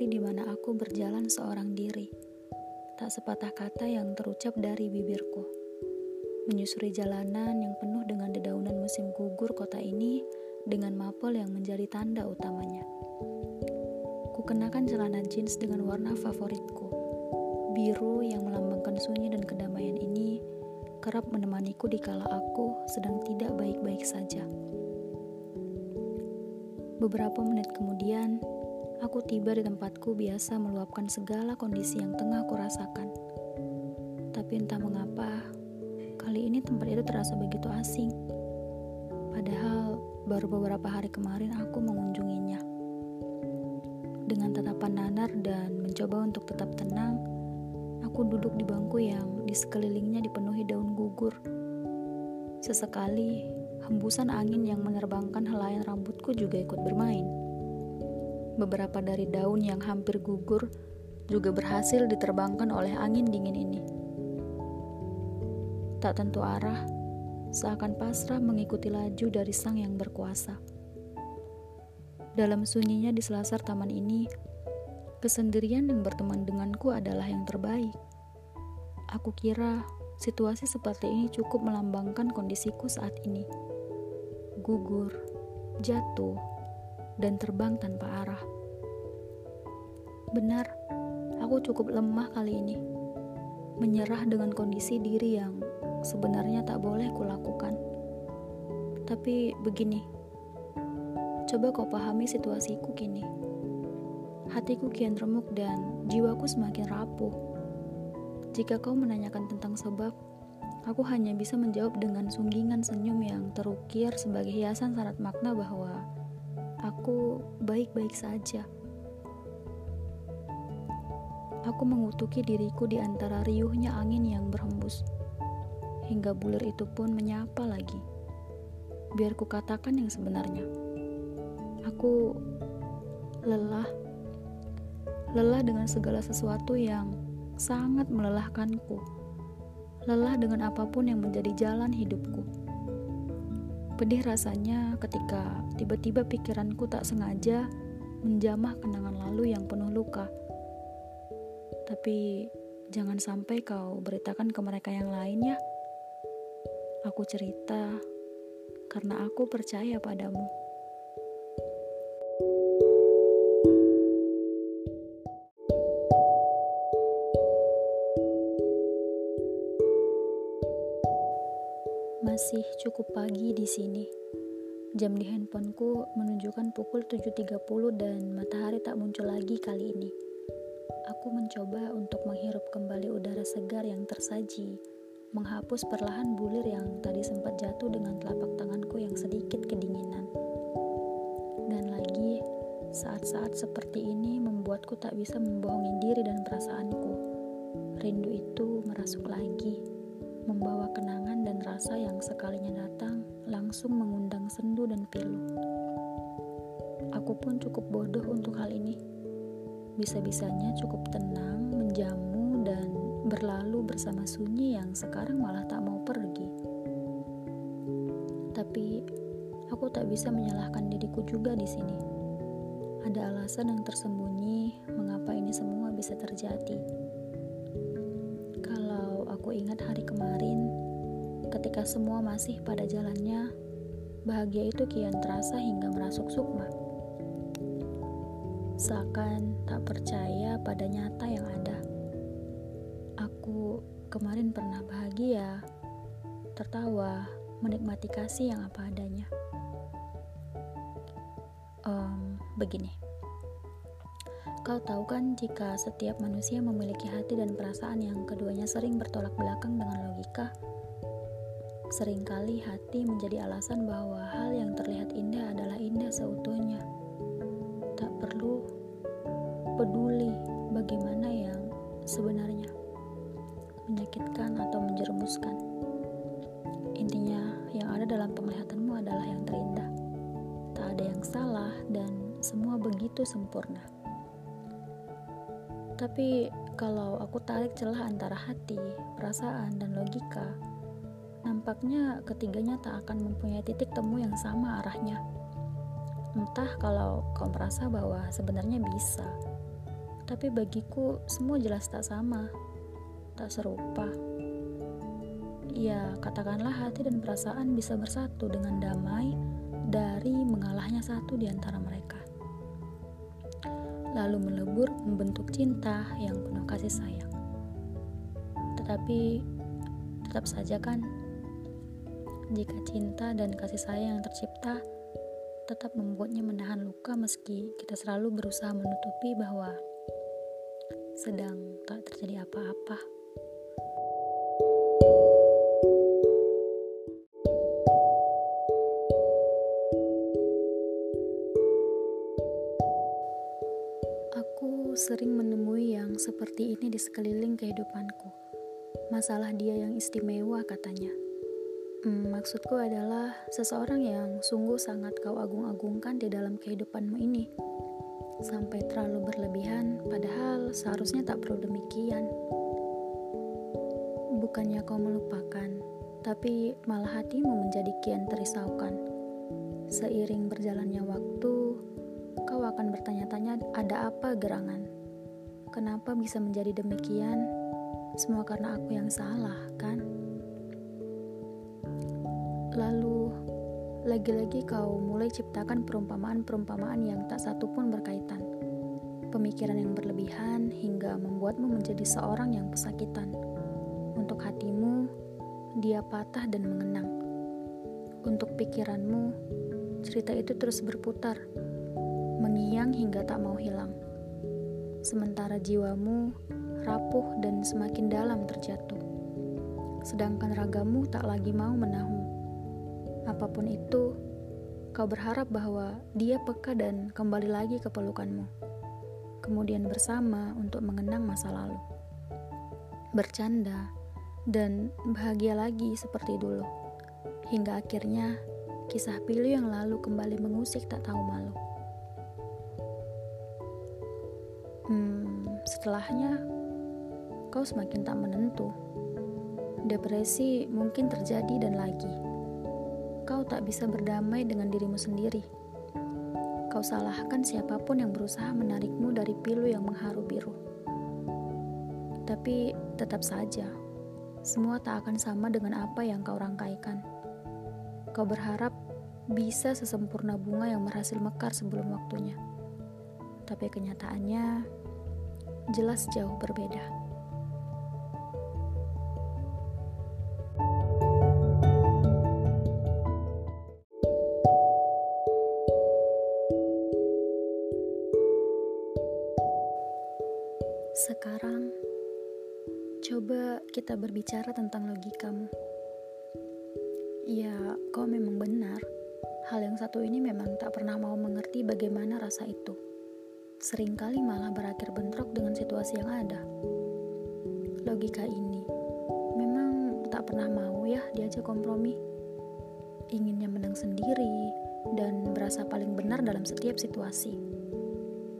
hari di mana aku berjalan seorang diri. Tak sepatah kata yang terucap dari bibirku. Menyusuri jalanan yang penuh dengan dedaunan musim gugur kota ini dengan mapel yang menjadi tanda utamanya. Kukenakan celana jeans dengan warna favoritku. Biru yang melambangkan sunyi dan kedamaian ini kerap menemaniku di kala aku sedang tidak baik-baik saja. Beberapa menit kemudian, aku tiba di tempatku biasa meluapkan segala kondisi yang tengah aku rasakan. Tapi entah mengapa, kali ini tempat itu terasa begitu asing. Padahal baru beberapa hari kemarin aku mengunjunginya. Dengan tatapan nanar dan mencoba untuk tetap tenang, aku duduk di bangku yang di sekelilingnya dipenuhi daun gugur. Sesekali, hembusan angin yang menerbangkan helaian rambutku juga ikut bermain. Beberapa dari daun yang hampir gugur juga berhasil diterbangkan oleh angin dingin ini. Tak tentu arah, seakan pasrah mengikuti laju dari sang yang berkuasa. Dalam sunyinya di selasar taman ini, kesendirian yang berteman denganku adalah yang terbaik. Aku kira situasi seperti ini cukup melambangkan kondisiku saat ini. Gugur, jatuh, dan terbang tanpa arah. Benar, aku cukup lemah kali ini. Menyerah dengan kondisi diri yang sebenarnya tak boleh kulakukan. Tapi begini, coba kau pahami situasiku kini. Hatiku kian remuk dan jiwaku semakin rapuh. Jika kau menanyakan tentang sebab, aku hanya bisa menjawab dengan sunggingan senyum yang terukir sebagai hiasan syarat makna bahwa Aku baik-baik saja. Aku mengutuki diriku di antara riuhnya angin yang berhembus. Hingga bulir itu pun menyapa lagi. Biar ku katakan yang sebenarnya. Aku lelah. Lelah dengan segala sesuatu yang sangat melelahkanku. Lelah dengan apa pun yang menjadi jalan hidupku. Pedih rasanya ketika tiba-tiba pikiranku tak sengaja menjamah kenangan lalu yang penuh luka. Tapi jangan sampai kau beritakan ke mereka yang lain ya. Aku cerita karena aku percaya padamu. Masih cukup pagi di sini. Jam di handphoneku menunjukkan pukul 7.30 dan matahari tak muncul lagi kali ini. Aku mencoba untuk menghirup kembali udara segar yang tersaji, menghapus perlahan bulir yang tadi sempat jatuh dengan telapak tanganku yang sedikit kedinginan. Dan lagi, saat-saat seperti ini membuatku tak bisa membohongi diri dan perasaanku. Rindu itu merasuk lagi membawa kenangan dan rasa yang sekalinya datang langsung mengundang sendu dan pilu. Aku pun cukup bodoh untuk hal ini. Bisa-bisanya cukup tenang, menjamu, dan berlalu bersama sunyi yang sekarang malah tak mau pergi. Tapi aku tak bisa menyalahkan diriku juga di sini. Ada alasan yang tersembunyi mengapa ini semua bisa terjadi aku ingat hari kemarin, ketika semua masih pada jalannya, bahagia itu kian terasa hingga merasuk sukma. Seakan tak percaya pada nyata yang ada. Aku kemarin pernah bahagia, tertawa, menikmati kasih yang apa adanya. Um, begini. Kau tahu kan jika setiap manusia memiliki hati dan perasaan yang keduanya sering bertolak belakang dengan logika? Seringkali hati menjadi alasan bahwa hal yang terlihat indah adalah indah seutuhnya. Tak perlu peduli bagaimana yang sebenarnya menyakitkan atau menjerumuskan. Intinya, yang ada dalam penglihatanmu adalah yang terindah. Tak ada yang salah dan semua begitu sempurna. Tapi kalau aku tarik celah antara hati, perasaan, dan logika, nampaknya ketiganya tak akan mempunyai titik temu yang sama arahnya. Entah kalau kau merasa bahwa sebenarnya bisa, Tapi bagiku semua jelas tak sama, tak serupa. Ya, katakanlah hati dan perasaan bisa bersatu dengan damai dari mengalahnya satu di antara mereka. Lalu melebur membentuk cinta yang penuh kasih sayang. Tetapi tetap saja kan, jika cinta dan kasih sayang yang tercipta tetap membuatnya menahan luka meski kita selalu berusaha menutupi bahwa sedang tak terjadi apa-apa. Sering menemui yang seperti ini di sekeliling kehidupanku. Masalah dia yang istimewa katanya. Hmm, maksudku adalah seseorang yang sungguh sangat kau agung-agungkan di dalam kehidupanmu ini sampai terlalu berlebihan, padahal seharusnya tak perlu demikian. Bukannya kau melupakan, tapi malah hatimu menjadi kian terisaukan. Seiring berjalannya waktu, akan bertanya-tanya ada apa gerangan? Kenapa bisa menjadi demikian? Semua karena aku yang salah, kan? Lalu lagi-lagi kau mulai ciptakan perumpamaan-perumpamaan yang tak satu pun berkaitan. Pemikiran yang berlebihan hingga membuatmu menjadi seorang yang pesakitan. Untuk hatimu, dia patah dan mengenang. Untuk pikiranmu, cerita itu terus berputar, mengiang hingga tak mau hilang. Sementara jiwamu rapuh dan semakin dalam terjatuh. Sedangkan ragamu tak lagi mau menahu Apa pun itu, kau berharap bahwa dia peka dan kembali lagi ke pelukanmu. Kemudian bersama untuk mengenang masa lalu. Bercanda dan bahagia lagi seperti dulu. Hingga akhirnya kisah pilu yang lalu kembali mengusik tak tahu malu. Hmm, setelahnya kau semakin tak menentu. Depresi mungkin terjadi dan lagi kau tak bisa berdamai dengan dirimu sendiri. Kau salahkan siapa pun yang berusaha menarikmu dari pilu yang mengharu biru. Tapi tetap saja, semua tak akan sama dengan apa yang kau rangkaikan. Kau berharap bisa sesempurna bunga yang berhasil mekar sebelum waktunya. Tapi kenyataannya jelas jauh berbeda. Sekarang, coba kita berbicara tentang logikamu. Ya, kau memang benar. Hal yang satu ini memang tak pernah mau mengerti bagaimana rasa itu. Seringkali malah berakhir bentrok dengan situasi yang ada. Logika ini memang tak pernah mau ya diajak kompromi. Inginnya menang sendiri dan berasa paling benar dalam setiap situasi.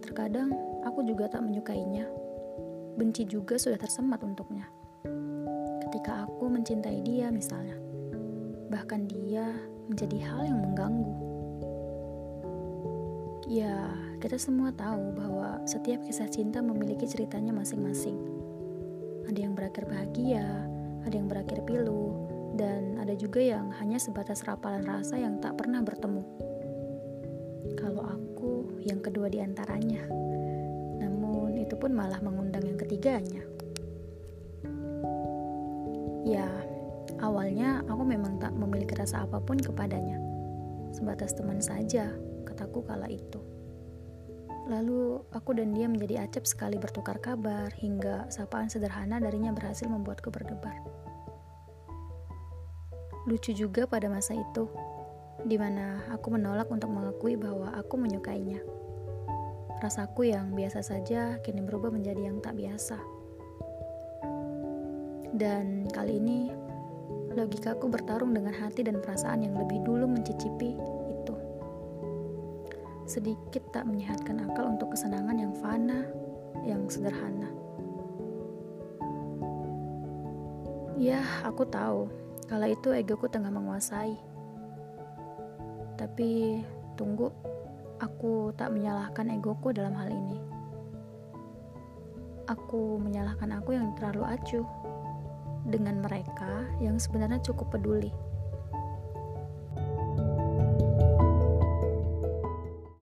Terkadang aku juga tak menyukainya benci juga sudah tersemat untuknya. Ketika aku mencintai dia misalnya, bahkan dia menjadi hal yang mengganggu. Ya, kita semua tahu bahwa setiap kisah cinta memiliki ceritanya masing-masing. Ada yang berakhir bahagia, ada yang berakhir pilu, dan ada juga yang hanya sebatas rapalan rasa yang tak pernah bertemu. Kalau aku yang kedua di antaranya itu pun malah mengundang yang ketiganya. Ya, awalnya aku memang tak memiliki rasa apa pun kepadanya. Sebatas teman saja, kataku kala itu. Lalu aku dan dia menjadi acap sekali bertukar kabar hingga sapaan sederhana darinya berhasil membuatku berdebar. Lucu juga pada masa itu, di mana aku menolak untuk mengakui bahwa aku menyukainya. Rasaku yang biasa saja kini berubah menjadi yang tak biasa. Dan kali ini, logikaku bertarung dengan hati dan perasaan yang lebih dulu mencicipi. Sedikit tak menyehatkan akal untuk kesenangan yang fana, yang sederhana. Ya, aku tahu, kala itu egoku tengah menguasai. Tapi, tunggu, Aku tak menyalahkan egoku dalam hal ini. aku menyalahkan aku yang terlalu acuh dengan mereka yang sebenarnya cukup peduli.